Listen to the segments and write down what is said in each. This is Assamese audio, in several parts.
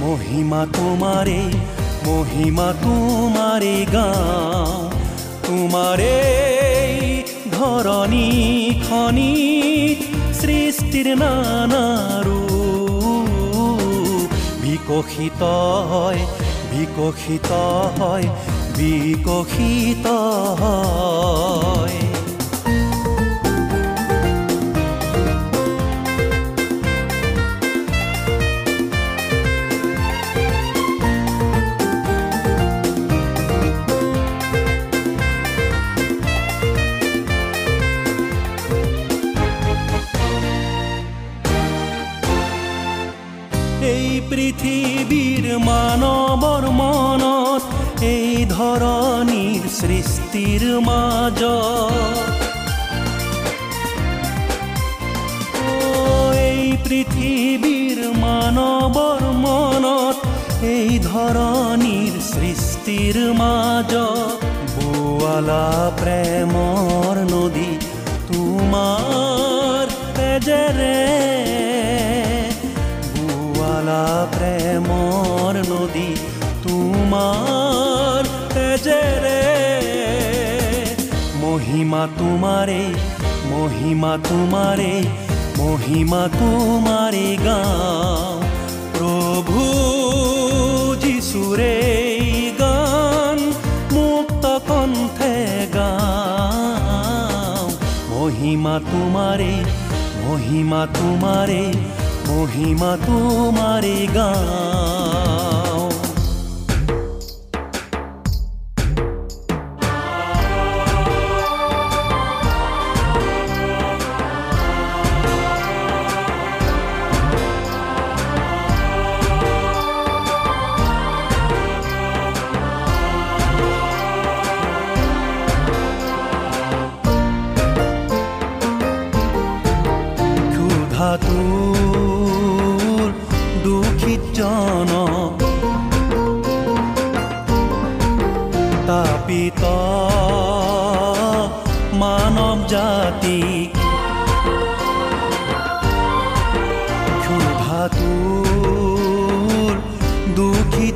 মহিমা তোমারে মহিমা তোমারে গাও তোমারে ধরণী খনি সৃষ্টির নানারু বিকশিত হয় বিকশিত হয় বিকশিত হয়। পৃথিৱীৰ মানৱৰ মনত এই ধৰণীৰ সৃষ্টিৰ মাজ এই পৃথিৱীৰ মানৱৰ মনত এই ধৰণীৰ সৃষ্টিৰ মাজ বোৱালা প্ৰেমৰ নদী তোমাৰ তেজেৰে প্ৰেমৰ নদী তোমাৰ তেজেৰে মহিমা তোমাৰে মহিমা তোমাৰে মহিমা তোমাৰে গাওঁ প্ৰভু যিচুৰে গান মুক্ত কণ্ঠে গাওঁ। মহিমা তোমাৰে মহিমা তোমাৰে মহিমা তোমারে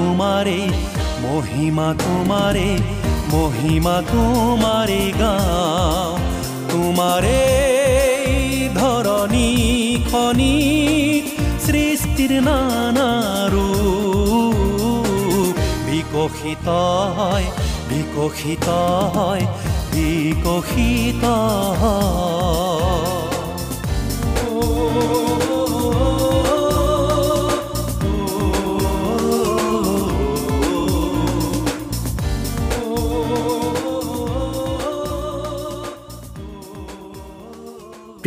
তোমাৰে মহিমা তোমাৰে মহিমা তোমাৰে গাও। তোমাৰে ধৰণী খনি শান্তিৰ নানাৰো বিকশিত হয় বিকশিত হয় বিকশিত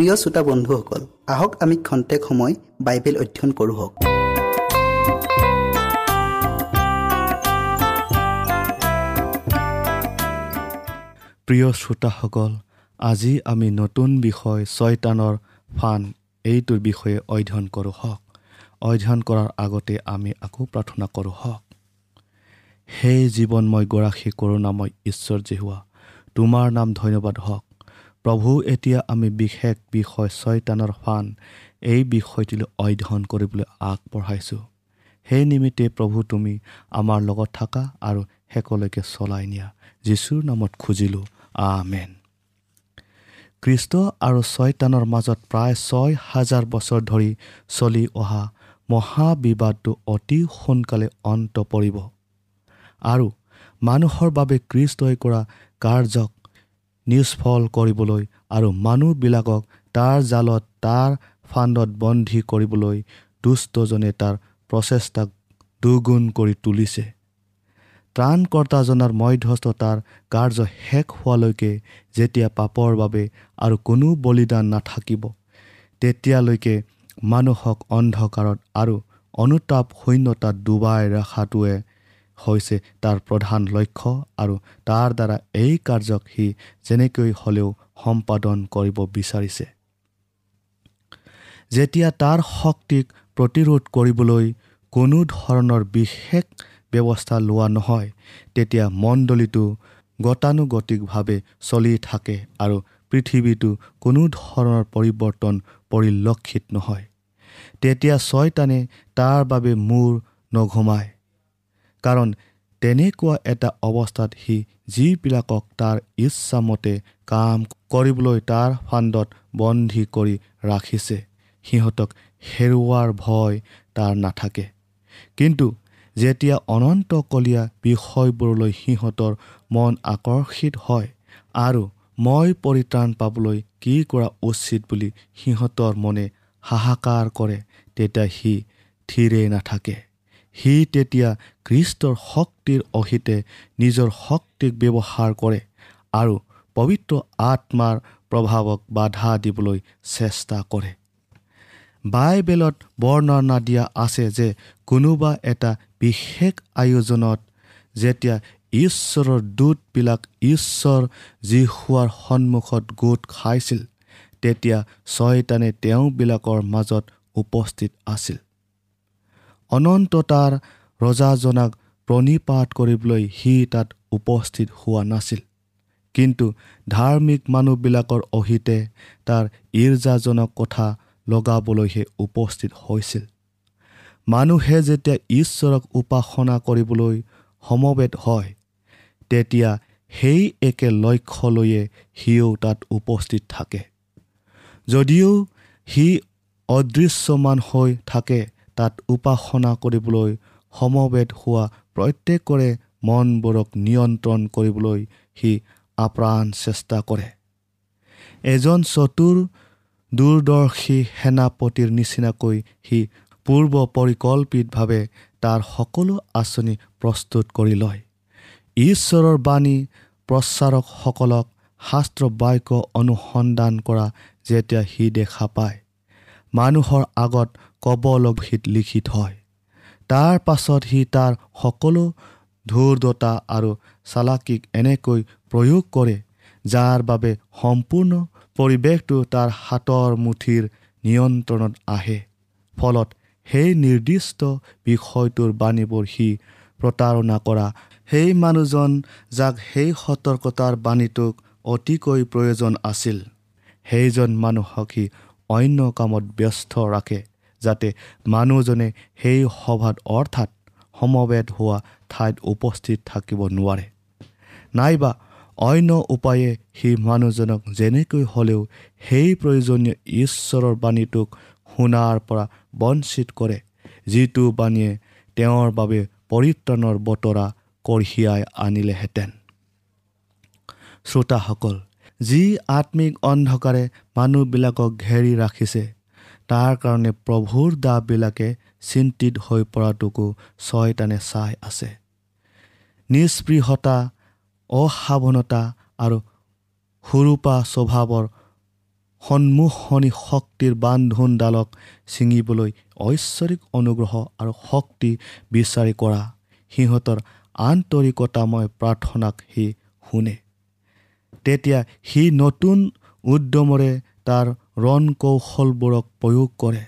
প্ৰিয় শ্ৰোতা বন্ধুসকল আহক আমি খন্তেক সময় বাইবেল অধ্যয়ন কৰোঁ হওক। প্ৰিয় শ্ৰোতাসকল আজি আমি নতুন বিষয় ছয়তানৰ ফান এইটোৰ বিষয়ে অধ্যয়ন কৰোঁ হওক। অধ্যয়ন কৰাৰ আগতে আমি আকৌ প্ৰাৰ্থনা কৰোঁ হওক। সেই জীৱনময় গৰাকী কৰোণাময় ঈশ্বৰ হোৱা তোমাৰ নাম ধন্যবাদ হওক। প্ৰভু এতিয়া আমি বিশেষ বিষয় ছয়তানৰ ফান। এই বিষয়টিলৈ অধ্যয়ন কৰিবলৈ আগবঢ়াইছোঁ। সেই নিমিত্তে প্ৰভু তুমি আমাৰ লগত থাকা আৰু শেষলৈকে চলাই নিয়া। যীশুৰ নামত খুজিলোঁ। আমেন। কৃষ্ট আৰু ছয়তানৰ মাজত প্ৰায় ছয় হাজাৰ বছৰ ধৰি চলি অহা মহাবিবাদটো অতি সোনকালে অন্ত পৰিব। আৰু মানুহৰ বাবে কৃষ্টই কৰা কাৰ্যক নিষ্ফল কৰিবলৈ আৰু মানুহবিলাকক তাৰ জালত তাৰ ফাণ্ডত বন্দী কৰিবলৈ দুষ্টজনে তাৰ প্ৰচেষ্টাক দুগুণ কৰি তুলিছে। ত্ৰাণকৰ্তাজনৰ মধ্যস্থতাৰ কাৰ্য শেষ হোৱালৈকে যেতিয়া পাপৰ বাবে আৰু কোনো বলিদান নাথাকিব তেতিয়ালৈকে মানুহক অন্ধকাৰত আৰু অনুতাপ শূন্যতাত ডুবাই ৰখাটোৱে হৈছে তাৰ প্ৰধান লক্ষ্য আৰু তাৰ দ্বাৰা এই কাৰ্যক সি যেনেকৈ হ'লেও সম্পাদন কৰিব বিচাৰিছে। যেতিয়া তাৰ শক্তিক প্ৰতিৰোধ কৰিবলৈ কোনো ধৰণৰ বিশেষ ব্যৱস্থা লোৱা নহয় তেতিয়া মণ্ডলীটো গতানুগতিকভাৱে চলি থাকে আৰু পৃথিৱীটো কোনো ধৰণৰ পৰিৱৰ্তন পৰিলক্ষিত নহয়। তেতিয়া ছয়তানে তাৰ বাবে মূৰ নঘুমায়। কাৰণ তেনেকুৱা এটা অৱস্থাত সি যিবিলাকক তাৰ ইচ্ছামতে কাম কৰিবলৈ তাৰ ফাণ্ডত বন্দী কৰি ৰাখিছে সিহঁতক হেৰুৱাৰ ভয় তাৰ নাথাকে। কিন্তু যেতিয়া অনন্তকলীয়া বিষয়বোৰলৈ সিহঁতৰ মন আকৰ্ষিত হয় আৰু মই পৰিত্ৰাণ পাবলৈ কি কৰা উচিত বুলি সিহঁতৰ মনে হাহাকাৰ কৰে তেতিয়া সি থিৰেই নাথাকে। সি তেতিয়া খ্ৰীষ্টৰ শক্তিৰ অহিতে নিজৰ শক্তিক ব্যৱহাৰ কৰে আৰু পবিত্ৰ আত্মাৰ প্ৰভাৱক বাধা দিবলৈ চেষ্টা কৰে। বাইবেলত বৰ্ণনা দিয়া আছে যে কোনোবা এটা বিশেষ আয়োজনত যেতিয়া ঈশ্বৰৰ দূতবিলাক ঈশ্বৰ হোৱাৰ সন্মুখত গোট খাইছিল তেতিয়া ছয়তানে তেওঁবিলাকৰ মাজত উপস্থিত আছিল। অনন্ততাৰ ৰজাজনাক প্ৰণিপাত কৰিবলৈ সি তাত উপস্থিত হোৱা নাছিল। কিন্তু ধাৰ্মিক মানুহবিলাকৰ অহিতে তাৰ ইৰ্জাজনক কথা লগাবলৈহে উপস্থিত হৈছিল। মানুহে যেতিয়া ঈশ্বৰক উপাসনা কৰিবলৈ সমবেত হয় তেতিয়া সেই একে লক্ষ্য লৈয়ে সিও তাত উপস্থিত থাকে। যদিও সি অদৃশ্যমান হৈ থাকে তাত উপাসনা কৰিবলৈ সমবেত হোৱা প্ৰত্যেকৰে মনবোৰক নিয়ন্ত্ৰণ কৰিবলৈ সি আপ্ৰাণ চেষ্টা কৰে। এজন চতুৰ দূৰদৰ্শী সেনাপতিৰ নিচিনাকৈ সি পূৰ্ব পৰিকল্পিতভাৱে তাৰ সকলো আঁচনি প্ৰস্তুত কৰি লয়। ঈশ্বৰৰ বাণী প্ৰচাৰকসকলক শাস্ত্ৰ বাক্য অনুসন্ধান কৰা যেতিয়া সি দেখা পায়। মানুহৰ আগত কবলভিত লিখিত হয়। তাৰ পাছত সি তাৰ সকলো ধূৰ্দতা আৰু চালাকিক এনেকৈ প্ৰয়োগ কৰে যাৰ বাবে সম্পূৰ্ণ পৰিৱেশটো তাৰ হাতৰ মুঠিৰ নিয়ন্ত্ৰণত আহে। ফলত সেই নিৰ্দিষ্ট বিষয়টোৰ বাণীবোৰ সি প্ৰতাৰণা কৰা। সেই মানুহজন যাক সেই সতৰ্কতাৰ বাণীটোক অতিকৈ প্ৰয়োজন আছিল সেইজন মানুহক সি অন্য কামত ব্যস্ত ৰাখে। যাতে মানুহজনে সেই সভাত অৰ্থাৎ সমবেত হোৱা ঠাইত উপস্থিত থাকিব নোৱাৰে। নাইবা অন্য উপায়ে সি মানুহজনক যেনেকৈ হ'লেও সেই প্ৰয়োজনীয় ঈশ্বৰৰ বাণীটোক শুনাৰ পৰা বঞ্চিত কৰে যিটো বাণীয়ে তেওঁৰ বাবে পৰিত্ৰাণৰ বতৰা কঢ়িয়াই আনিলেহেঁতেন। শ্ৰোতাসকল যি আত্মিক অন্ধকাৰে মানুহবিলাকক ঘেৰি ৰাখিছে তাৰ কাৰণে প্ৰভুৰ দাবিলাকে চিন্তিত হৈ পৰাটোকো ছয়তানে চাই আছে। নিষ্পৃহতা অসাৱনতা আৰু সুৰূপা স্বভাৱৰ সন্মুখনি শক্তিৰ বান্ধোনডালক ছিঙিবলৈ ঐশ্বৰিক অনুগ্ৰহ আৰু শক্তি বিচাৰি কৰা সিহঁতৰ আন্তৰিকতাময় প্ৰাৰ্থনাক সি শুনে। তেতিয়া সি নতুন উদ্যমৰে তাৰ ৰণ কৌশলবোৰক প্ৰয়োগ কৰে।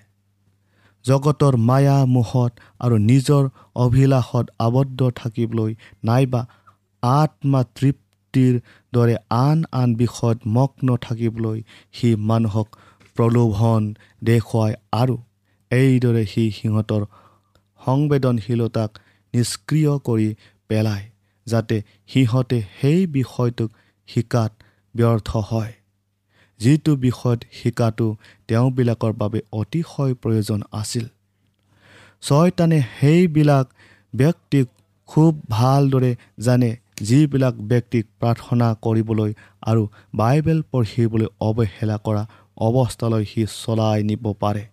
জগতৰ মায়া মোহত আৰু নিজৰ অভিলাষত আবদ্ধ থাকিবলৈ নাইবা আত্মা তৃপ্তিৰ দৰে আন আন বিষয়ত মগ্ন থাকিবলৈ সি মানুহক প্ৰলোভন দেখুৱায় আৰু এইদৰে সি সিহঁতৰ সংবেদনশীলতাক নিষ্ক্ৰিয় কৰি পেলায় যাতে সিহঁতে সেই বিষয়টোক শিকাত ব্যৰ্থ হয়। যিটো বিষয়ত শিকাটো তেওঁবিলাকৰ বাবে অতিশয় প্ৰয়োজন আছিল। ছয়তানে সেইবিলাক ব্যক্তিক খুব ভালদৰে জানে যিবিলাক ব্যক্তিক প্ৰাৰ্থনা কৰিবলৈ আৰু বাইবেল পঢ়িবলৈ অৱহেলা কৰা অৱস্থালৈ সি চলাই নিব পাৰে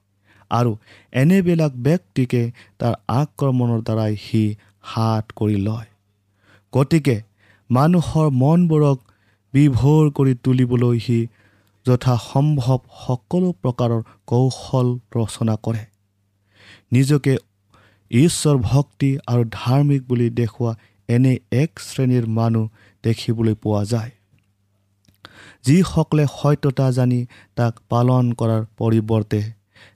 আৰু এনেবিলাক ব্যক্তিকে তাৰ আক্ৰমণৰ দ্বাৰাই সি হাত কৰি লয়। গতিকে মানুহৰ মনবোৰক বিভোৰ কৰি তুলিবলৈ সি যথাসম্ভৱ সকলো প্ৰকাৰৰ কৌশল ৰচনা কৰে। নিজকে ঈশ্বৰ ভক্তি আৰু ধাৰ্মিক বুলি দেখুওৱা এনে এক শ্ৰেণীৰ মানুহ দেখিবলৈ পোৱা যায়। যিসকলে সত্যতা জানি তাক পালন কৰাৰ পৰিৱৰ্তে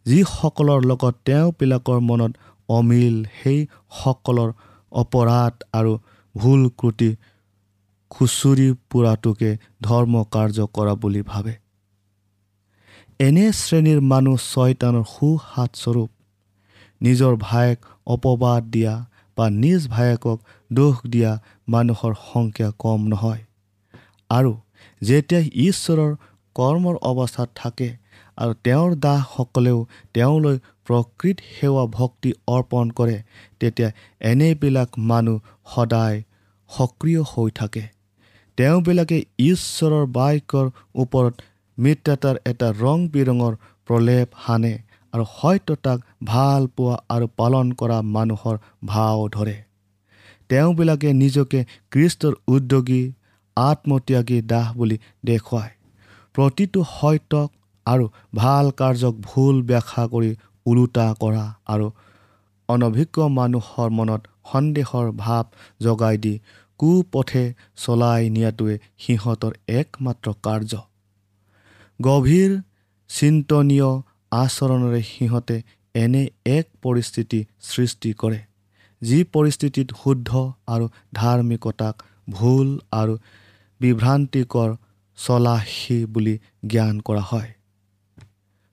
যিসকলৰ লগত তেওঁবিলাকৰ মনত অমিল সেইসকলৰ অপৰাধ আৰু ভুল ক্ৰুটি খুচুৰি পোৰাটোকে ধৰ্ম কাৰ্য কৰা বুলি ভাবে। এনে শ্ৰেণীৰ মানুহ ছয়তানৰ সুহাতস্বৰূপ। নিজৰ ভায়েক অপবাদ দিয়া বা নিজ ভায়েকক দোষ দিয়া মানুহৰ সংখ্যা কম নহয়। আৰু যেতিয়া ঈশ্বৰৰ কৰ্মৰ অৱস্থাত থাকে আৰু তেওঁৰ দাসসকলেও তেওঁলৈ প্ৰকৃত সেৱা ভক্তি অৰ্পণ কৰে তেতিয়া এনেবিলাক মানুহ সদায় সক্ৰিয় হৈ থাকে। তেওঁবিলাকে ঈশ্বৰৰ বাক্যৰ ওপৰত মিত্ৰতাৰ এটা ৰং বিৰঙৰ প্ৰলেপ সানে আৰু সত্যতাক ভাল পোৱা আৰু পালন কৰা মানুহৰ ভাও ধৰে। তেওঁবিলাকে নিজকে কৃষ্টৰ উদ্যোগী আত্মত্যাগী দাস বুলি দেখুৱায়। প্ৰতিটো সত্যক আৰু ভাল কাৰ্যক ভুল ব্যাখ্যা কৰি ওলোটা কৰা আৰু অনভিজ্ঞ মানুহৰ মনত সন্দেহৰ ভাৱ জগাই দি কুপথে চলাই নিয়াটোৱে সিহঁতৰ একমাত্ৰ কাৰ্য। গভীৰ চিন্তনীয় আচৰণেৰে সিহঁতে এনে এক পৰিস্থিতি সৃষ্টি কৰে যি পৰিস্থিতিত শুদ্ধ আৰু ধাৰ্মিকতাক ভুল আৰু বিভ্ৰান্তিকৰ চলাহী বুলি জ্ঞান কৰা হয়।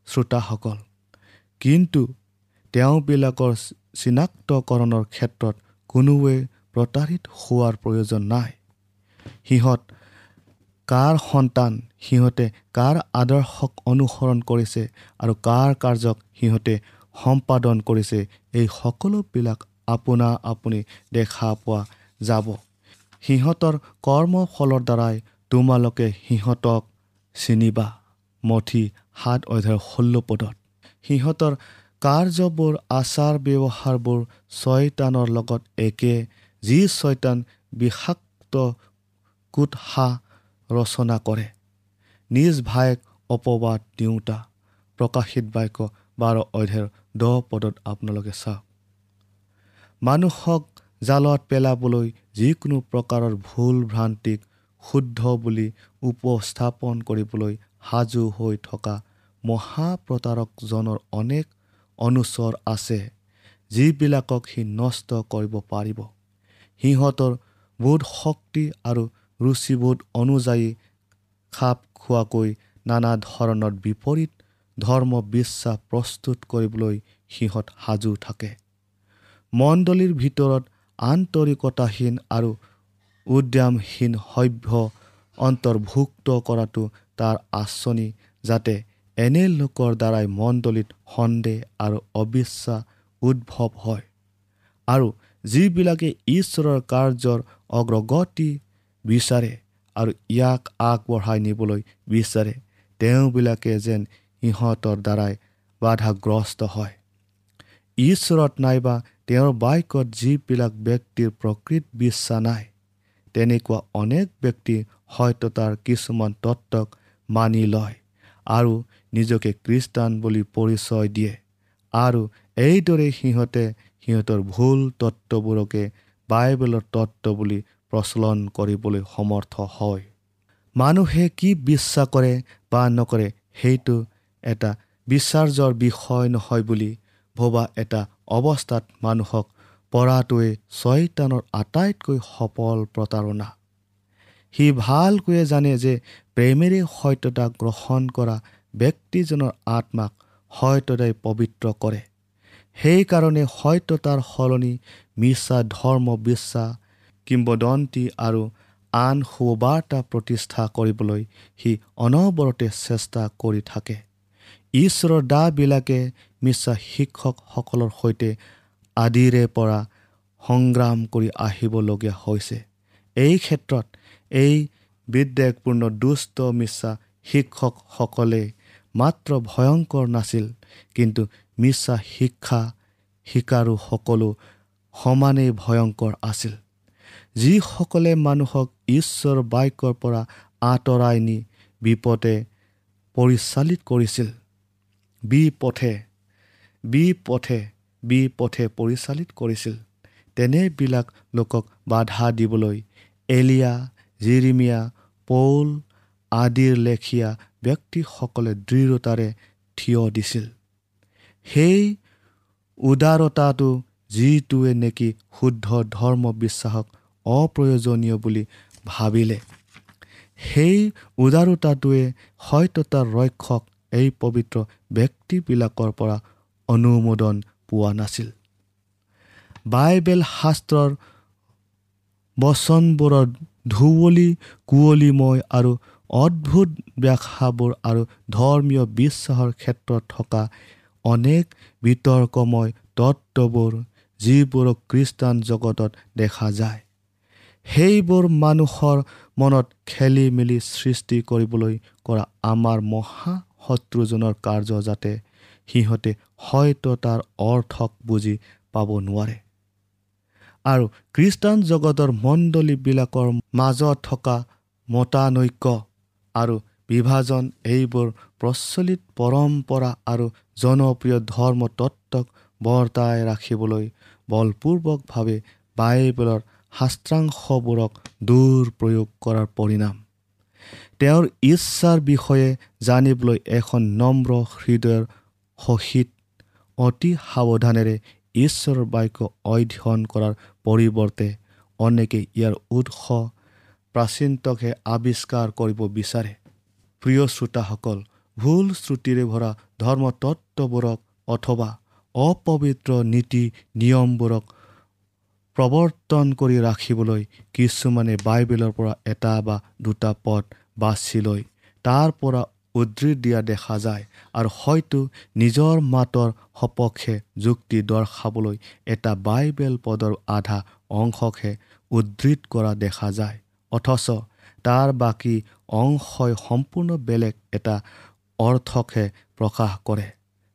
শ্ৰোতাসকল কিন্তু তেওঁবিলাকৰ চিনাক্তকৰণৰ ক্ষেত্ৰত কোনোৱে প্ৰতাৰিত হোৱাৰ প্ৰয়োজন নাই। সিহঁত কাৰ সন্তান সিহঁতে কাৰ আদৰ্শক অনুসৰণ কৰিছে আৰু কাৰ কাৰ্যক সিহঁতে সম্পাদন কৰিছে এই সকলোবিলাক আপোনা আপুনি দেখা পোৱা যাব। সিহঁতৰ কৰ্মফলৰ দ্বাৰাই তোমালোকে সিহঁতক চিনিবা। মঠি সাত অধ্যায়ৰ ষোল্ল পদত। সিহঁতৰ কাৰ্যবোৰ আচাৰ ব্যৱহাৰবোৰ ছয়তানৰ লগত একে যি ছয়তান বিষাক্ত কুৎসা ৰচনা কৰে। নিজ ভায়েক অপবাদ দিওঁতা প্ৰকাশিত বাক্য বাৰ অধ্যায়ৰ দহ পদত আপোনালোকে চাওক। মানুহক জালত পেলাবলৈ যিকোনো প্ৰকাৰৰ ভুল ভ্ৰান্তিক শুদ্ধ বুলি উপস্থাপন কৰিবলৈ সাজু হৈ থকা মহাপ্ৰতাৰকজনৰ অনেক অনুচৰ আছে যিবিলাকক সি নষ্ট কৰিব পাৰিব। সিহঁতৰ বোধ শক্তি আৰু ৰুচিবোধ অনুযায়ী খাপ খোৱাকৈ নানা ধৰণৰ বিপৰীত ধৰ্ম বিশ্বাস প্ৰস্তুত কৰিবলৈ সিহঁত সাজু থাকে। মণ্ডলীৰ ভিতৰত আন্তৰিকতাহীন আৰু উদ্যামহীন সভ্য অন্তৰ্ভুক্ত কৰাটো তাৰ আঁচনি যাতে এনে লোকৰ দ্বাৰাই মণ্ডলীত সন্দেহ আৰু অবিশ্বাস উদ্ভৱ হয়। আৰু যিবিলাকে ঈশ্বৰৰ কাৰ্যৰ অগ্ৰগতি বিচাৰে আৰু ইয়াক আগবঢ়াই নিবলৈ বিচাৰে। তেওঁবিলাকে যেন সিহঁতৰ দ্বাৰাই বাধাগ্ৰস্ত হয়। ঈশ্বৰত নাইবা তেওঁৰ বাক্যত যিবিলাক ব্যক্তিৰ প্ৰকৃত বিশ্বাস নাই তেনেকুৱা অনেক ব্যক্তি হয়তো তাৰ কিছুমান তত্ত্বক মানি লয় আৰু নিজকে খ্ৰীষ্টান বুলি পৰিচয় দিয়ে আৰু এইদৰে সিহঁতে সিহঁতৰ ভুল তত্ত্ববোৰকে বাইবেলৰ তত্ত্ব বুলি প্ৰচলন কৰিবলৈ সমৰ্থ হয়। মানুহে কি বিশ্বাস কৰে বা নকৰে সেইটো এটা বিশ্বাৰ্যৰ বিষয় নহয় বুলি ভবা এটা অৱস্থাত মানুহক পৰাটোৱে ছয়তানৰ আটাইতকৈ সফল প্ৰতাৰণা। সি ভালকৈয়ে জানে যে প্ৰেমেৰে সত্যতা গ্ৰহণ কৰা ব্যক্তিজনৰ আত্মাক সত্যতাই পবিত্ৰ কৰে। সেইকাৰণে সত্যতাৰ সলনি মিছা ধৰ্ম বিশ্বাস কিম্বদন্তী আৰু আন সুবাৰ্তা প্ৰতিষ্ঠা কৰিবলৈ সি অনবৰতে চেষ্টা কৰি থাকে। ঈশ্বৰৰ দাবিলাকে মিছা শিক্ষকসকলৰ সৈতে আদিৰে পৰা সংগ্ৰাম কৰি আহিবলগীয়া হৈছে। এই ক্ষেত্ৰত এই বিদ্বেগপূৰ্ণ দুষ্ট মিছা শিক্ষকসকলে মাত্ৰ ভয়ংকৰ নাছিল কিন্তু মিছা শিক্ষা শিকাৰো সকলো সমানেই ভয়ংকৰ আছিল। যিসকলে মানুহক ঈশ্বৰ বাক্যৰ পৰা আঁতৰাই নি বিপদে পৰিচালিত কৰিছিল বিপথে বিপথে বিপথে পৰিচালিত কৰিছিল তেনেবিলাক লোকক বাধা দিবলৈ এলিয়া জিৰিমিয়া পৌল আদিৰ লেখীয়া ব্যক্তিসকলে দৃঢ়তাৰে থিয় দিছিল। সেই উদাৰতাটো যিটোৱে নেকি শুদ্ধ ধৰ্ম বিশ্বাসক অপ্ৰয়োজনীয় বুলি ভাবিলে। সেই উদাৰতাটোৱে সত্যতাৰ ৰক্ষক এই পবিত্ৰ ব্যক্তিবিলাকৰ পৰা অনুমোদন পোৱা নাছিল। বাইবেল শাস্ত্ৰৰ বচনবোৰৰ ধুৱলি কুঁৱলীময় আৰু অদ্ভুত ব্যাখ্যাবোৰ আৰু ধৰ্মীয় বিশ্বাসৰ ক্ষেত্ৰত থকা অনেক বিতৰ্কময় তত্ত্ববোৰ যিবোৰক খ্ৰীষ্টান জগতত দেখা যায়। সেইবোৰ মানুহৰ মনত খেলি মেলি সৃষ্টি কৰিবলৈ কৰা আমাৰ মহা শত্ৰুজনৰ কাৰ্য যাতে সিহঁতে হয়তো তাৰ অৰ্থক বুজি পাব নোৱাৰে। আৰু খ্ৰীষ্টান জগতৰ মণ্ডলীবিলাকৰ মাজত থকা মতানৈক্য আৰু বিভাজন এইবোৰ প্ৰচলিত পৰম্পৰা আৰু জনপ্ৰিয় ধৰ্ম তত্ত্বক বৰ্তাই ৰাখিবলৈ বলপূৰ্বকভাৱে বাইবেলৰ শাস্ত্ৰাংশবোৰক দুৰপ্ৰয়োগ কৰাৰ পৰিণাম। তেওঁৰ ইচ্ছাৰ বিষয়ে জানিবলৈ এখন নম্ৰ হৃদয়ৰ সহিত অতি সাৱধানেৰে ঈশ্বৰৰ বাক্য অধ্যয়ন কৰাৰ পৰিৱৰ্তে অনেকে ইয়াৰ উৎস প্ৰাচীনতকহে আৱিষ্কাৰ কৰিব বিচাৰে। প্ৰিয় শ্ৰোতাসকল ভুল শ্ৰুতিৰে ভৰা ধৰ্মতত্ত্ববোৰক অথবা অপবিত্ৰ নীতি নিয়মবোৰক প্ৰৱৰ্তন কৰি ৰাখিবলৈ কিছুমানে বাইবেলৰ পৰা এটা বা দুটা পদ বাছি লৈ তাৰ পৰা উদ্ধৃত দিয়া দেখা যায় আৰু হয়তো নিজৰ মাতৰ সপক্ষে যুক্তি দৰ্শাবলৈ এটা বাইবেল পদৰ আধা অংশকহে উদ্ধৃত কৰা দেখা যায়। অথচ তাৰ বাকী অংশই সম্পূৰ্ণ বেলেগ এটা অৰ্থকহে প্ৰকাশ কৰে।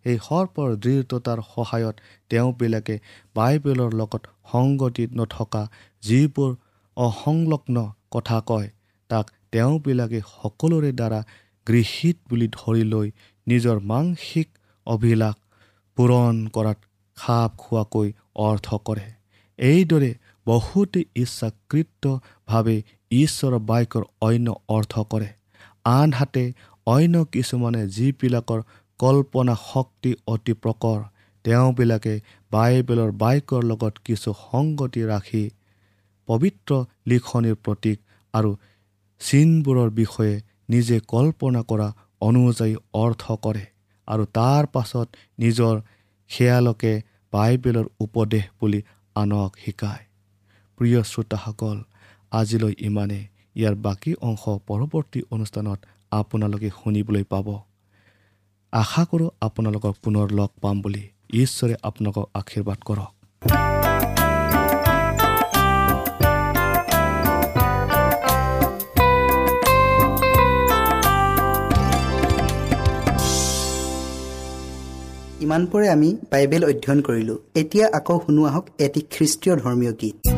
এই সৰ্পৰ দৃঢ়তাৰ সহায়ত তেওঁবিলাকে বাইবেলৰ লগত সংগতি নথকা যিবোৰ অসংলগ্ন কথা কয় তাক তেওঁবিলাকে সকলোৰে দ্বাৰা গৃহীত বুলি ধৰি লৈ নিজৰ মাংসিক অভিলাষ পূৰণ কৰাত খাপ খোৱাকৈ অৰ্থ কৰে। এইদৰে বহুতে ইচ্ছাকৃতভাৱে ঈশ্বৰৰ বাক্যৰ অন্য অৰ্থ কৰে। আনহাতে অন্য কিছুমানে যিবিলাকৰ কল্পনা শক্তি অতি প্ৰকৰ। তেওঁবিলাকে বাইবেলৰ বাক্যৰ লগত কিছু সংগতি ৰাখি পবিত্ৰ লিখনিৰ প্ৰতীক আৰু চিনবোৰৰ বিষয়ে নিজে কল্পনা কৰা অনুযায়ী অৰ্থ কৰে আৰু তাৰ পাছত নিজৰ খেয়ালকে বাইবেলৰ উপদেশ বুলি আনক শিকায়। প্ৰিয় শ্ৰোতাসকল আজিলৈ ইমানে ইয়াৰ বাকী অংশ পৰৱৰ্তী অনুষ্ঠানত আপোনালোকে শুনিবলৈ পাব। আশা কৰোঁ আপোনালোকক পুনৰ লগ পাম বুলি ঈশ্বৰে আপোনালোকক আশীৰ্বাদ কৰক। ইমানপৰে আমি বাইবেল অধ্যয়ন কৰিলো। এতিয়া আকৌ শুনো আহক এটি খ্ৰীষ্টীয় ধৰ্মীয় গীত।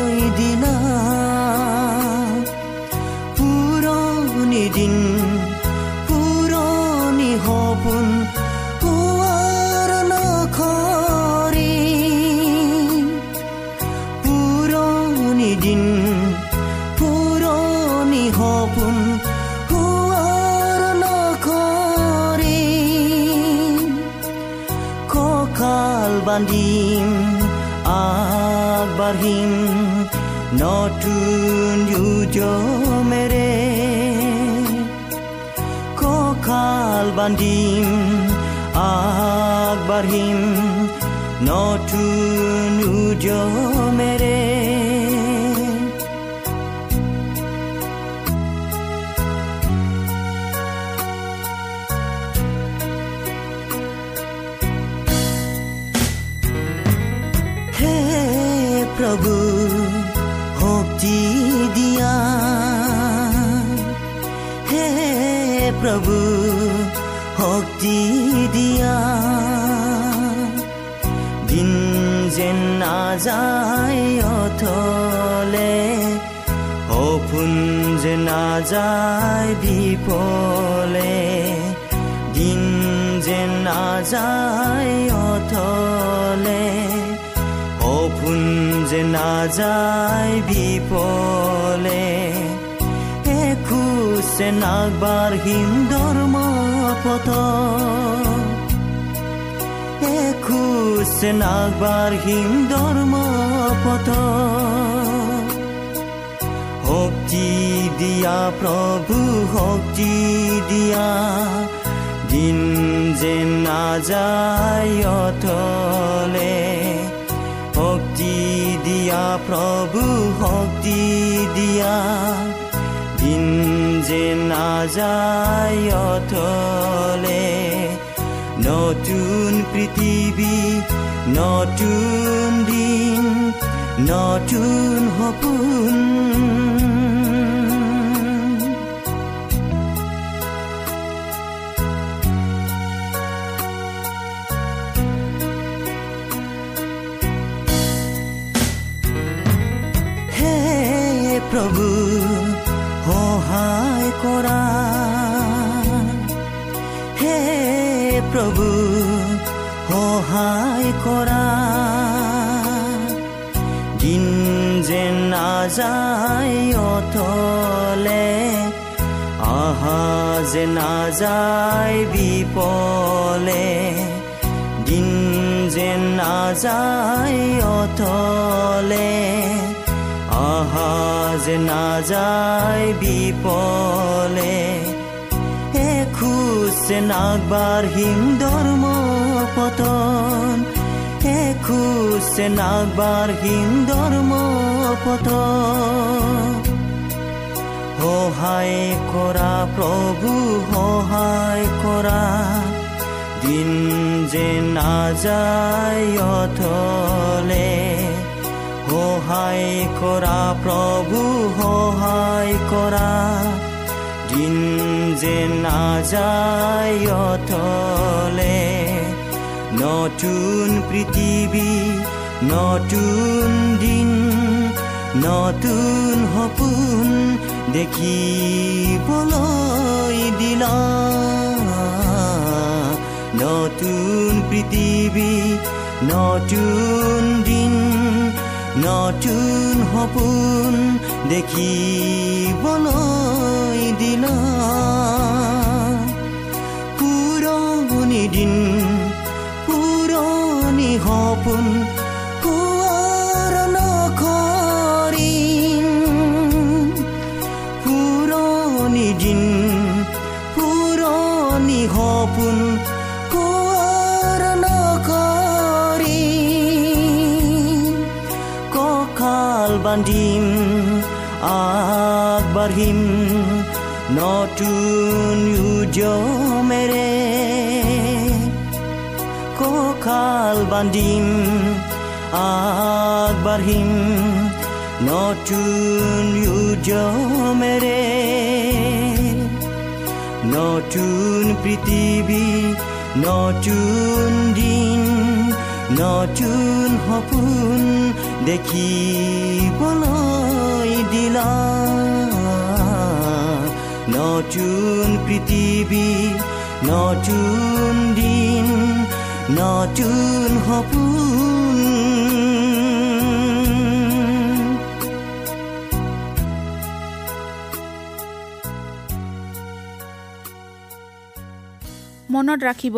আগবাঢ়িম নতুন যুজমেৰে কঁকাল বান্ধিম আগবাঢ়িম নতুন উজমেৰে প্ৰভু শক্তি দিয়া দিন যেন নাযায় অথলে সপোন যে নাযায় বিফলে দিন যে নাযায় অথলে সপোন যে নাযায় বিফলে এখোজে নাগবাঢ়িম ধৰ্ম পথ এখোজে নাগবাঢ়িম ধৰ্ম পথ শক্তি দিয়া প্ৰভু শক্তি দিয়া দিন যে নাযায় অথলে শক্তি দিয়া প্ৰভু শক্তি দিয়া দিন যে নাযায় অথলে নতুন পৃথিৱী নতুন দিন নতুন সপোন হে প্ৰভু সহায় কৰা দিন যেন নাযায় অথলে আহা যে নাযায় বিপলে। দিন যেন নাযায় অথলে আহা যে নাযায় বিপলে। এখোজ যে নাগবাঢ়িম ধৰ্ম পতন। এখোজ যে নাগবাঢ়িম ধৰ্ম পতন। সহায় কৰা প্ৰভু সহায় কৰা দিন যে নাযায় অথলে। সহায় কৰা প্ৰভু সহায় কৰা দিন যে নাযায় অথলে নতুন পৃথিৱী নতুন দিন নতুন সপোন দেখিবলৈ দিলা নতুন পৃথিৱী নতুন দিন নতুন সপোন দেখিবলৈ দিল পুৰণি দিন পুৰণি সপোন কঁকাল বান্ধিম আগবাঢ়িম নতুন উজমেৰে কঁকাল বান্ধিম আগবাঢ়িম নতুন উজমেৰে নতুন পৃথিৱী নতুন দিন, নতুন সপোন দেখিবলৈ দিলা নতুন পৃথিৱী নতুন দিন নতুন সপোন। মনত ৰাখিব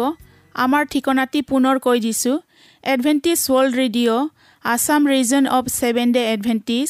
আমাৰ ঠিকনাটি পুনৰ কৈ দিছোঁ। Adventist world radio' Assam region of seven day Adventist